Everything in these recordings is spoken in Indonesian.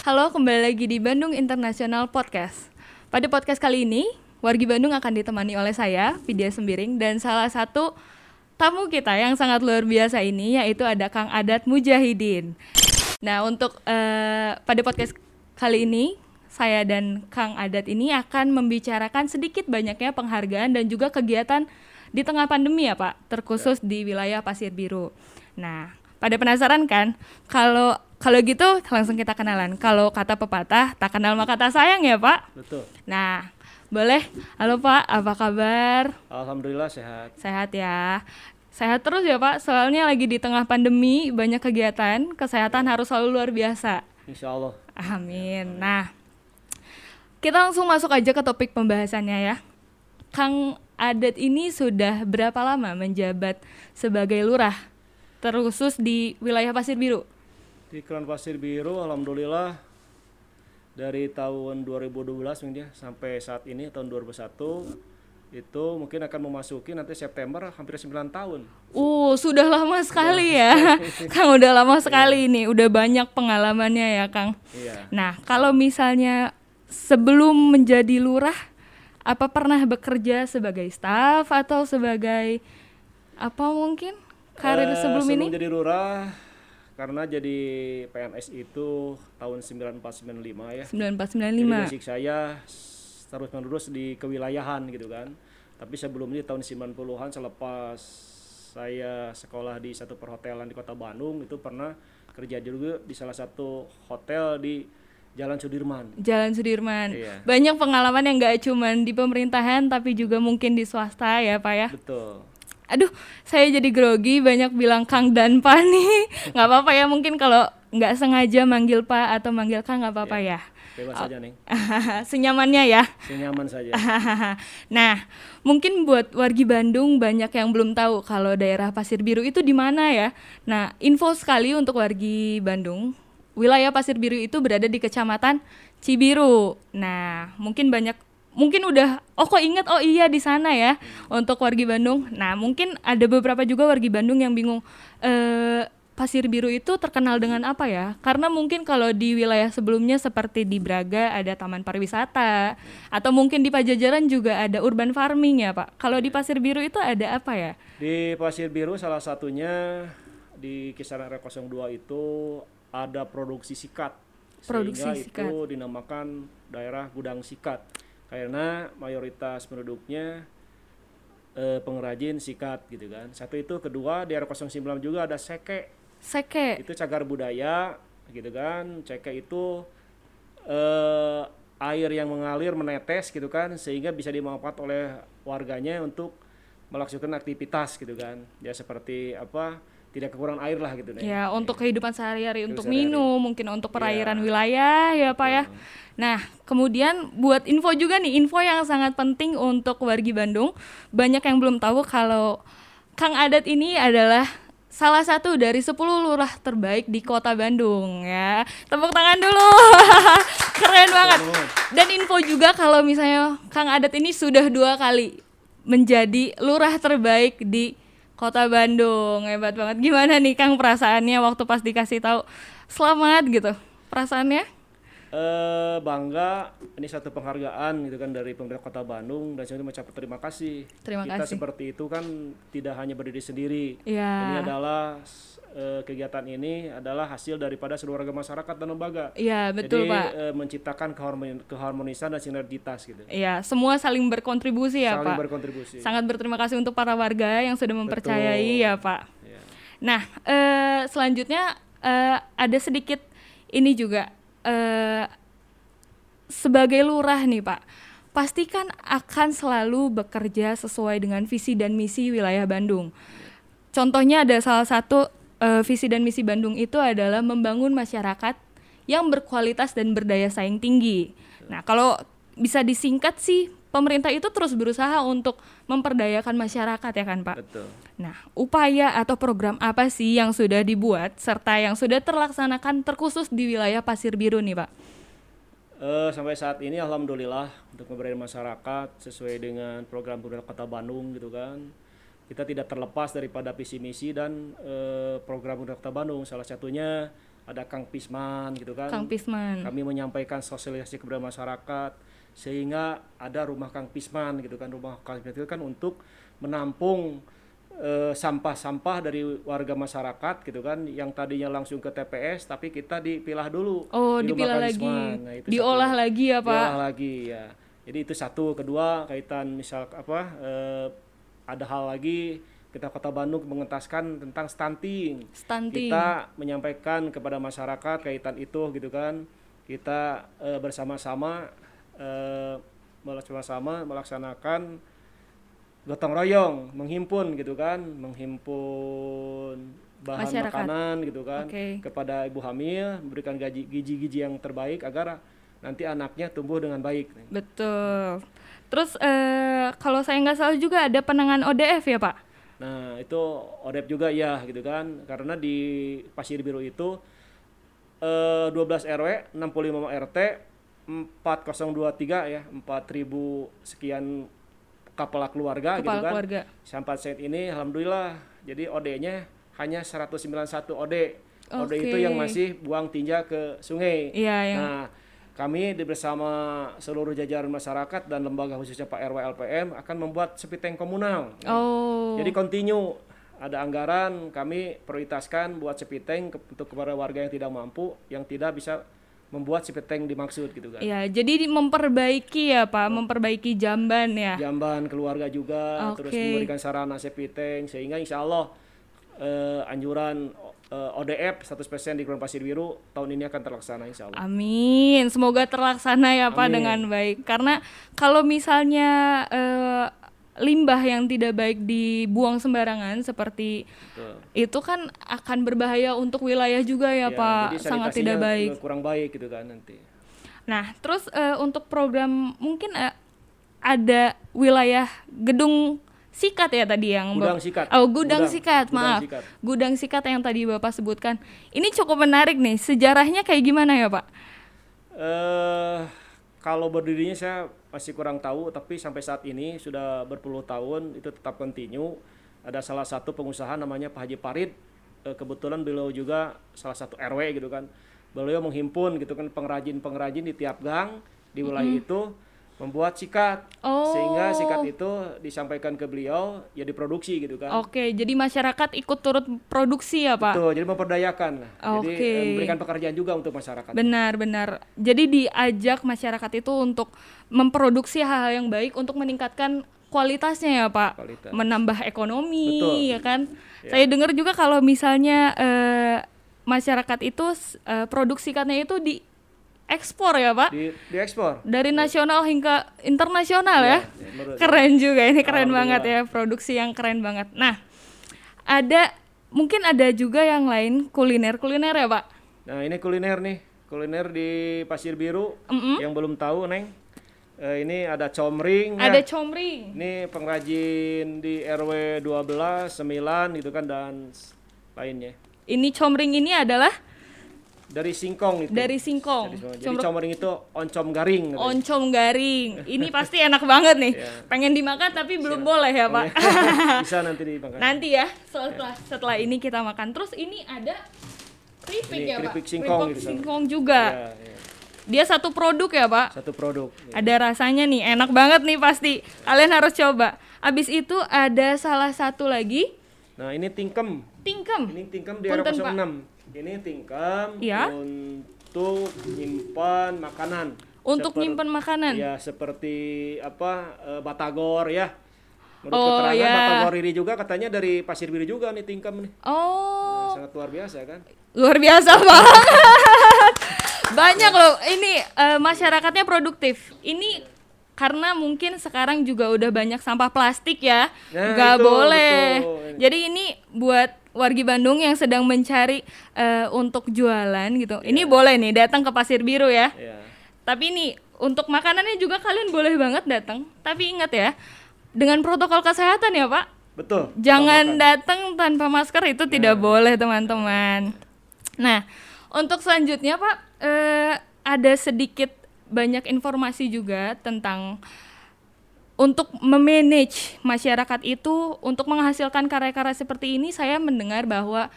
Halo, kembali lagi di Bandung International Podcast. Pada podcast kali ini, Wargi Bandung akan ditemani oleh saya, Vidya Sembiring, dan salah satu tamu kita yang sangat luar biasa ini, yaitu ada Kang Adat Mujahidin. Nah, untuk uh, pada podcast kali ini, saya dan Kang Adat ini akan membicarakan sedikit banyaknya penghargaan dan juga kegiatan di tengah pandemi ya Pak, terkhusus di wilayah Pasir Biru. Nah, pada penasaran kan? Kalau kalau gitu langsung kita kenalan. Kalau kata pepatah, tak kenal maka tak sayang ya Pak. Betul. Nah, boleh. Halo Pak, apa kabar? Alhamdulillah sehat. Sehat ya. Sehat terus ya Pak, soalnya lagi di tengah pandemi banyak kegiatan, kesehatan harus selalu luar biasa. Insya Allah. Amin. Nah, kita langsung masuk aja ke topik pembahasannya ya. Kang Adat ini sudah berapa lama menjabat sebagai lurah, terkhusus di wilayah Pasir Biru? Di Kelurahan Pasir Biru, alhamdulillah dari tahun 2012 ya sampai saat ini tahun 2001 itu mungkin akan memasuki nanti September hampir 9 tahun. Uh, sudah lama sekali ya. Kang udah lama sekali iya. nih, udah banyak pengalamannya ya, Kang. Iya. Nah, kalau misalnya sebelum menjadi lurah apa pernah bekerja sebagai staf atau sebagai apa mungkin karir uh, sebelum, sebelum ini? Sebelum jadi lurah karena jadi PNS itu tahun 9495 ya. 9495. Jadi basic saya terus menerus di kewilayahan gitu kan. Tapi sebelum ini tahun 90-an selepas saya sekolah di satu perhotelan di Kota Bandung itu pernah kerja juga di salah satu hotel di Jalan Sudirman. Jalan Sudirman. Iya. Banyak pengalaman yang gak cuma di pemerintahan tapi juga mungkin di swasta ya Pak ya. Betul aduh saya jadi grogi banyak bilang Kang dan Pak nih nggak apa-apa ya mungkin kalau nggak sengaja manggil Pak atau manggil Kang nggak apa-apa ya, ya. Bebas saja nih. Senyamannya ya. Senyaman saja. nah, mungkin buat wargi Bandung banyak yang belum tahu kalau daerah Pasir Biru itu di mana ya. Nah, info sekali untuk wargi Bandung. Wilayah Pasir Biru itu berada di Kecamatan Cibiru. Nah, mungkin banyak mungkin udah oh kok inget oh iya di sana ya untuk wargi Bandung. Nah mungkin ada beberapa juga wargi Bandung yang bingung eh, Pasir Biru itu terkenal dengan apa ya? Karena mungkin kalau di wilayah sebelumnya seperti di Braga ada taman pariwisata atau mungkin di Pajajaran juga ada urban farming ya Pak. Kalau di Pasir Biru itu ada apa ya? Di Pasir Biru salah satunya di kisaran R02 itu ada produksi sikat. Produksi Sehingga sikat. itu dinamakan daerah gudang sikat karena mayoritas penduduknya eh, pengrajin sikat gitu kan. Satu itu kedua di R09 juga ada seke. Seke. Itu cagar budaya gitu kan. Seke itu eh, air yang mengalir menetes gitu kan sehingga bisa dimanfaat oleh warganya untuk melakukan aktivitas gitu kan. Ya seperti apa tidak kekurangan air lah gitu deh. Ya, untuk kehidupan sehari-hari untuk sehari minum, mungkin untuk perairan ya. wilayah ya Pak ya. Nah, kemudian buat info juga nih, info yang sangat penting untuk wargi Bandung. Banyak yang belum tahu kalau Kang Adat ini adalah salah satu dari 10 lurah terbaik di kota Bandung ya. Tepuk tangan dulu. Keren banget. Dan info juga kalau misalnya Kang Adat ini sudah dua kali menjadi lurah terbaik di Kota Bandung hebat banget. Gimana nih Kang perasaannya waktu pas dikasih tahu selamat gitu. Perasaannya? Eh bangga. Ini satu penghargaan gitu kan dari pemerintah Kota Bandung. Dan saya mengucapkan terima kasih. Terima kita kasih. seperti itu kan tidak hanya berdiri sendiri. Ya. ini adalah uh, kegiatan ini adalah hasil daripada seluruh warga masyarakat dan lembaga. Iya betul Jadi, pak. Uh, menciptakan keharmonisan dan sinergitas gitu. Iya semua saling berkontribusi ya saling pak. Saling berkontribusi. Sangat berterima kasih untuk para warga yang sudah mempercayai betul. ya pak. Ya. Nah uh, selanjutnya uh, ada sedikit ini juga uh, sebagai lurah nih pak pastikan akan selalu bekerja sesuai dengan visi dan misi wilayah Bandung. Contohnya ada salah satu uh, visi dan misi Bandung itu adalah membangun masyarakat yang berkualitas dan berdaya saing tinggi. Nah, kalau bisa disingkat sih pemerintah itu terus berusaha untuk memperdayakan masyarakat ya kan Pak. Betul. Nah, upaya atau program apa sih yang sudah dibuat serta yang sudah terlaksanakan terkhusus di wilayah Pasir Biru nih Pak? Uh, sampai saat ini alhamdulillah untuk memberdayai masyarakat sesuai dengan program pemerintah Kota Bandung gitu kan kita tidak terlepas daripada visi misi dan e, program Kota Bandung. Salah satunya ada Kang Pisman gitu kan. Kang Pisman. Kami menyampaikan sosialisasi kepada masyarakat sehingga ada rumah Kang Pisman gitu kan. Rumah Kang Pisman itu kan untuk menampung eh, sampah-sampah dari warga masyarakat gitu kan yang tadinya langsung ke TPS tapi kita dipilah dulu Oh, di rumah dipilah Kang lagi. Pisman. Nah, itu Diolah satu. lagi ya, Pak. Diolah lagi ya. Jadi itu satu, kedua kaitan misal apa eh, ada hal lagi kita Kota Bandung mengentaskan tentang stunting. Stunting. Kita menyampaikan kepada masyarakat kaitan itu gitu kan. Kita eh, bersama-sama eh, bersama-sama melaksanakan gotong royong, menghimpun gitu kan, menghimpun bahan Masyarakat. makanan gitu kan Oke. kepada ibu hamil, memberikan gaji gizi-gizi yang terbaik agar nanti anaknya tumbuh dengan baik. Betul. Terus eh, kalau saya nggak salah juga ada penanganan ODF ya Pak? Nah, itu ODEP juga ya gitu kan. Karena di Pasir Biru itu eh 12 RW, 65 RT, 4023 ya, 4000 sekian kepala keluarga gitu Kepala kan. keluarga. Sampai saat ini alhamdulillah jadi OD-nya hanya 191 OD. OD itu yang masih buang tinja ke sungai. Iya yang Nah, kami bersama seluruh jajaran masyarakat dan lembaga khususnya Pak RW LPM akan membuat sepi tank komunal. oh Jadi continue ada anggaran kami prioritaskan buat sepi tank ke- untuk kepada warga yang tidak mampu yang tidak bisa membuat sepi tank dimaksud gitu kan. Iya, jadi di- memperbaiki ya Pak, memperbaiki jamban ya. Jamban keluarga juga Oke. terus memberikan sarana sepi tank sehingga insya Allah eh, anjuran eh, ODF 100% di Kelurahan Pasir Biru tahun ini akan terlaksana insya Allah. Amin, semoga terlaksana ya Pak Amin. dengan baik. Karena kalau misalnya eh, limbah yang tidak baik dibuang sembarangan seperti Betul. itu kan akan berbahaya untuk wilayah juga ya, Ya, Pak, jadi sangat tidak baik. kurang baik gitu kan nanti. Nah, terus eh, untuk program mungkin eh, ada wilayah gedung sikat ya tadi yang Gudang sikat. Oh, gudang, Gudang- sikat, gudang maaf. sikat. Gudang sikat yang tadi Bapak sebutkan. Ini cukup menarik nih. Sejarahnya kayak gimana ya, Pak? Eh kalau berdirinya saya masih kurang tahu, tapi sampai saat ini sudah berpuluh tahun itu tetap continue. Ada salah satu pengusaha namanya Pak Haji Parit. Eh, kebetulan beliau juga salah satu RW gitu kan. Beliau menghimpun gitu kan pengrajin-pengrajin di tiap gang di wilayah itu membuat sikat. Oh. Sehingga sikat itu disampaikan ke beliau ya diproduksi gitu kan. Oke, jadi masyarakat ikut turut produksi ya, Pak? Betul, jadi memperdayakan. lah. Jadi eh, memberikan pekerjaan juga untuk masyarakat. Benar, benar. Jadi diajak masyarakat itu untuk memproduksi hal-hal yang baik untuk meningkatkan kualitasnya ya, Pak. Kualitas. Menambah ekonomi, Betul. ya kan? Ya. Saya dengar juga kalau misalnya eh, masyarakat itu eh, produksi itu diekspor ya, Pak. Di diekspor. Dari nasional hingga internasional ya. Ya, menurut- Keren juga ini, keren banget ya, produksi yang keren banget. Nah, ada mungkin ada juga yang lain kuliner-kuliner ya, Pak. Nah ini kuliner nih, kuliner di Pasir Biru yang belum tahu neng. Eh, ini ada comring. ya. Ada comring. Ini pengrajin di RW 12, 9 gitu kan dan lainnya. Ini comring ini adalah Dari Singkong itu. dari singkong. Dari Singkong. Jadi Comro- comring itu oncom garing. katanya. oncom garing. Ini pasti enak banget nih. Iya. Pengen dimakan tapi belum boleh ya, Pak. Bisa nanti dimakan. Nanti ya, setelah setelah ini kita makan. Terus ini ada keripik Ini ya, Pak. keripik singkong Keripik gitu. singkong juga. Ya, ya. Dia satu produk ya, Pak. Satu produk. Ya. Ada rasanya nih, enak banget nih pasti. Kalian harus coba. Abis itu ada salah satu lagi, Nah ini tingkem. tingkem. Ini tingkem di Punten, RW 06. Ini tingkem Ya. untuk nyimpan makanan. Untuk Seper- nyimpen makanan. Ya seperti apa eh, batagor ya. Menurut Oh, keterangan ya. batagor ini juga katanya dari Pasir Biru juga nih tingkem nih. Oh, Sangat luar biasa kan. luar biasa banget. Banyak loh. Ini eh, masyarakatnya produktif. Ini karena mungkin sekarang juga udah banyak sampah plastik ya. Nah, Nggak itu, boleh. betul. Jadi ini buat wargi Bandung yang sedang mencari eh, untuk jualan gitu. Ini boleh nih datang ke Pasir Biru ya. Ya. Tapi ini untuk makanannya juga kalian boleh banget datang. Tapi ingat ya, dengan protokol kesehatan ya Pak. Betul. Jangan datang tanpa masker itu tidak boleh teman-teman. Nah, untuk selanjutnya Pak, eh, ada sedikit banyak informasi juga tentang untuk memanage masyarakat itu untuk menghasilkan karya-karya seperti ini saya mendengar bahwa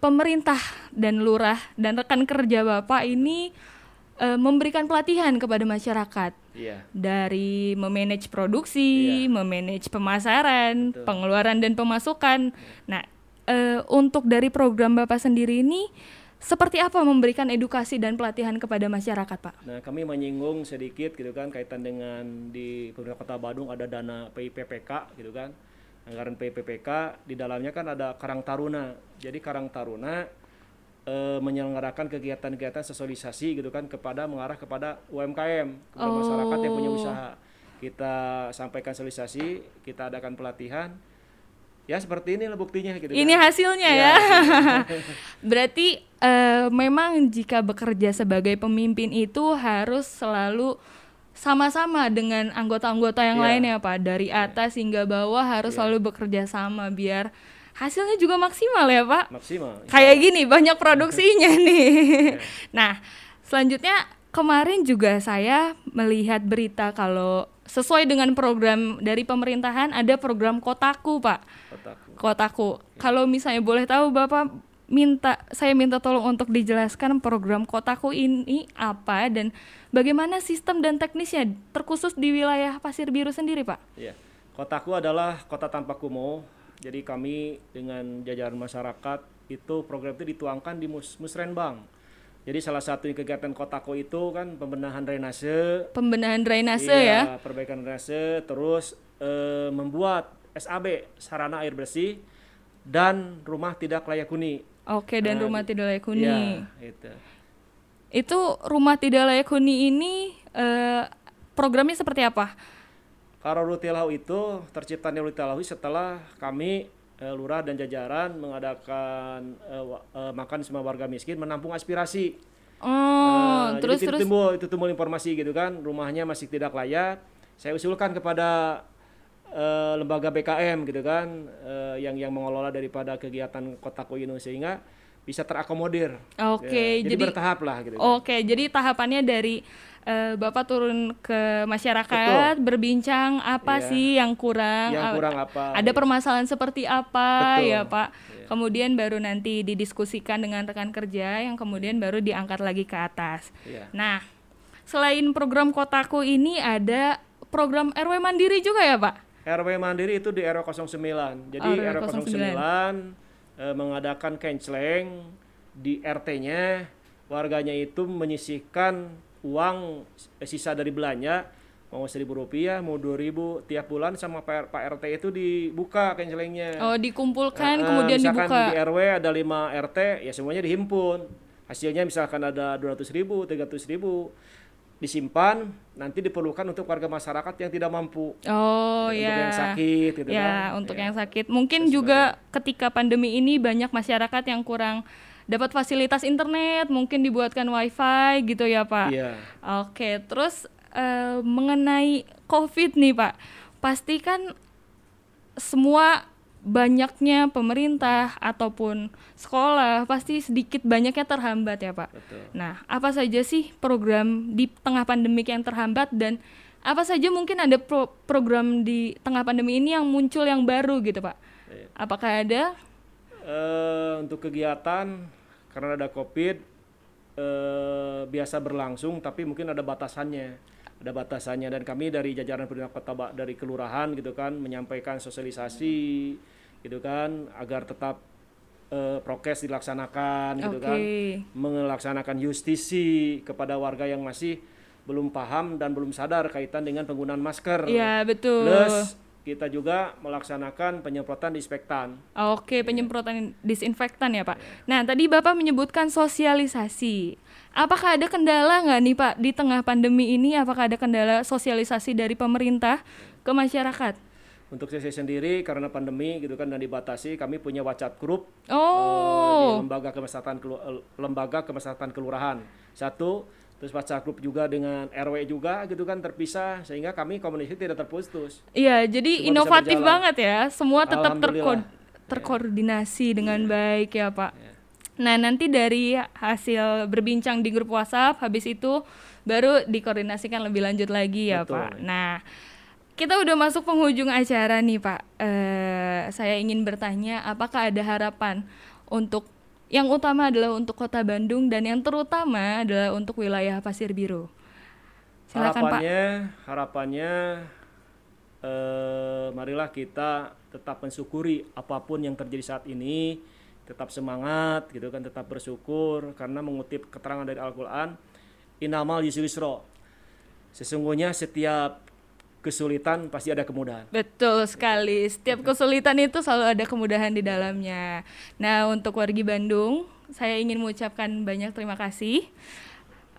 pemerintah dan lurah dan rekan kerja Bapak ini uh, memberikan pelatihan kepada masyarakat. Iya. Dari memanage produksi, Iya. memanage pemasaran, Betul. pengeluaran dan pemasukan. Nah, uh, untuk dari program Bapak sendiri ini seperti apa memberikan edukasi dan pelatihan kepada masyarakat, Pak? Nah, kami menyinggung sedikit gitu kan kaitan dengan di pemerintah Kota Bandung ada dana PIPPK gitu kan. Anggaran PIPPK di dalamnya kan ada Karang Taruna. Jadi Karang Taruna eh, menyelenggarakan kegiatan-kegiatan sosialisasi gitu kan kepada mengarah kepada UMKM, kepada masyarakat yang punya Oh. usaha. Kita sampaikan sosialisasi, kita adakan pelatihan. Ya seperti ini lah buktinya gitu Ini kan. hasilnya Ya, ya. Berarti eh, memang jika bekerja sebagai pemimpin itu harus selalu sama-sama dengan anggota-anggota yang Iya. lain ya Pak. Dari atas hingga bawah harus Iya. selalu bekerja sama biar hasilnya juga maksimal ya Pak. Maksimal. Kayak gini banyak produksinya nih. Nah, selanjutnya kemarin juga saya melihat berita kalau sesuai dengan program dari pemerintahan ada program Kotaku, Pak. Kotaku. Kotaku. Kalau misalnya boleh tahu Bapak minta saya minta tolong untuk dijelaskan program Kotaku ini apa dan bagaimana sistem dan teknisnya terkhusus di wilayah Pasir Biru sendiri, Pak. Ya, kotaku adalah kota tanpa kumuh. Jadi kami dengan jajaran masyarakat itu program itu dituangkan di Mus Musrenbang. Jadi salah satu kegiatan kotaku itu kan pembenahan drainase, Pembenahan drainase iya, ya. perbaikan drainase, terus eh, membuat SAB sarana air bersih dan rumah tidak layak huni. Oke, dan Nah, rumah tidak layak huni. Ya, itu. Itu rumah tidak layak huni ini eh, programnya seperti apa? Karo Rutilau itu terciptanya Rutilau setelah kami eh, lurah dan jajaran mengadakan eh, eh, makan semua warga miskin menampung aspirasi. Oh, Nah, terus jadi terus timbul itu timbul informasi gitu kan, rumahnya masih tidak layak. Saya usulkan kepada eh, lembaga BKM gitu kan eh, yang yang mengelola daripada kegiatan Kotaku ini sehingga bisa terakomodir. Oke, Ya, jadi, jadi bertahap lah gitu. Oke, jadi tahapannya dari eh, Bapak turun ke masyarakat, berbincang apa Iya. sih yang kurang, Yang a- kurang apa, ada gitu. permasalahan seperti apa Betul. ya Pak. Iya. Kemudian baru nanti didiskusikan dengan rekan kerja yang kemudian baru diangkat lagi ke atas. Iya. Nah, selain program Kotaku ini ada program RW Mandiri juga ya Pak? RW Mandiri itu di RW 09. Jadi RW RW 09 eh, mengadakan kenceleng di RT-nya warganya itu menyisihkan uang eh, sisa dari belanja. Mau seribu rupiah mau dua ribu tiap bulan sama Pak, Pak RT itu dibuka kencelengnya. Oh, dikumpulkan eh, kemudian misalkan dibuka. di RW ada 5 RT ya semuanya dihimpun. Hasilnya misalkan ada 200 ribu 300 ribu disimpan nanti diperlukan untuk warga masyarakat yang tidak mampu Oh untuk ya. yang sakit gitu ya, kan. untuk Ya. yang sakit. Mungkin juga ketika pandemi ini banyak masyarakat yang kurang dapat fasilitas internet, mungkin dibuatkan wifi gitu ya Pak. Iya. Oke, terus eh, mengenai COVID nih Pak, pasti kan semua banyaknya pemerintah ataupun sekolah pasti sedikit banyaknya terhambat ya Pak. Betul. Nah, apa saja sih program di tengah pandemik yang terhambat dan apa saja mungkin ada pro- program di tengah pandemi ini yang muncul yang baru gitu Pak? Iya. Apakah ada? Eh, untuk kegiatan karena ada covid eh, biasa berlangsung tapi mungkin ada batasannya ada batasannya dan kami dari jajaran pemerintah kota dari kelurahan gitu kan menyampaikan sosialisasi gitu kan agar tetap eh, prokes dilaksanakan gitu kan melaksanakan justisi kepada warga yang masih belum paham dan belum sadar kaitan dengan penggunaan masker Iya, betul. plus kita juga melaksanakan penyemprotan disinfektan Oke, penyemprotan disinfektan ya Pak. Nah, tadi Bapak menyebutkan sosialisasi. Apakah ada kendala nggak nih Pak di tengah pandemi ini? Apakah ada kendala sosialisasi dari pemerintah ke masyarakat? Untuk saya sendiri karena pandemi gitu kan dan dibatasi, kami punya WhatsApp grup eh, di Oh, lembaga kemasyarakatan kelu- eh, lembaga kelurahan. Satu, terus WhatsApp grup juga dengan RW juga gitu kan terpisah sehingga kami komunikasi tidak terputus. iya. Jadi Semua inovatif banget ya. Semua tetap terko- Alhamdulillah. terkoordinasi dengan Iya. baik ya Pak. Nah, nanti dari hasil berbincang di grup WhatsApp, habis itu baru dikoordinasikan lebih lanjut lagi ya Betul. Pak. Nah, kita udah masuk penghujung acara nih Pak. Eh, saya ingin bertanya, apakah ada harapan untuk yang utama adalah untuk kota Bandung dan yang terutama adalah untuk wilayah Pasir Biru. Silakan harapannya, Pak. Harapannya eh, marilah kita tetap mensyukuri apa pun yang terjadi saat ini, tetap semangat gitu kan, tetap bersyukur karena mengutip keterangan dari Al-Qur'an, inamal yusrisro. Sesungguhnya setiap kesulitan pasti ada kemudahan. Betul sekali. Setiap kesulitan itu selalu ada kemudahan di dalamnya. Nah, untuk wargi Bandung, saya ingin mengucapkan banyak terima kasih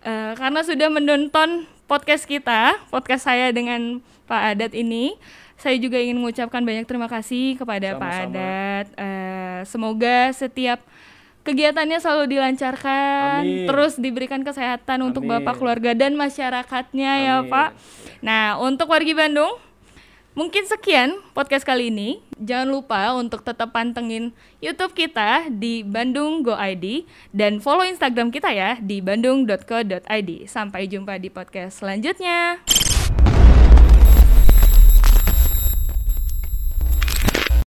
uh, karena sudah menonton podcast kita, podcast saya dengan Pak Adat ini. Saya juga ingin mengucapkan banyak terima kasih kepada Sama-sama. Pak Adat. Uh, semoga setiap kegiatannya selalu dilancarkan, Amin. terus diberikan kesehatan Amin. untuk Bapak keluarga dan masyarakatnya ya, Amin. ya Pak. Nah, untuk wargi Bandung, mungkin sekian podcast kali ini. Jangan lupa untuk tetap pantengin YouTube kita di Bandung Go ID dan follow Instagram kita ya di bandung.co.id. Sampai jumpa di podcast selanjutnya.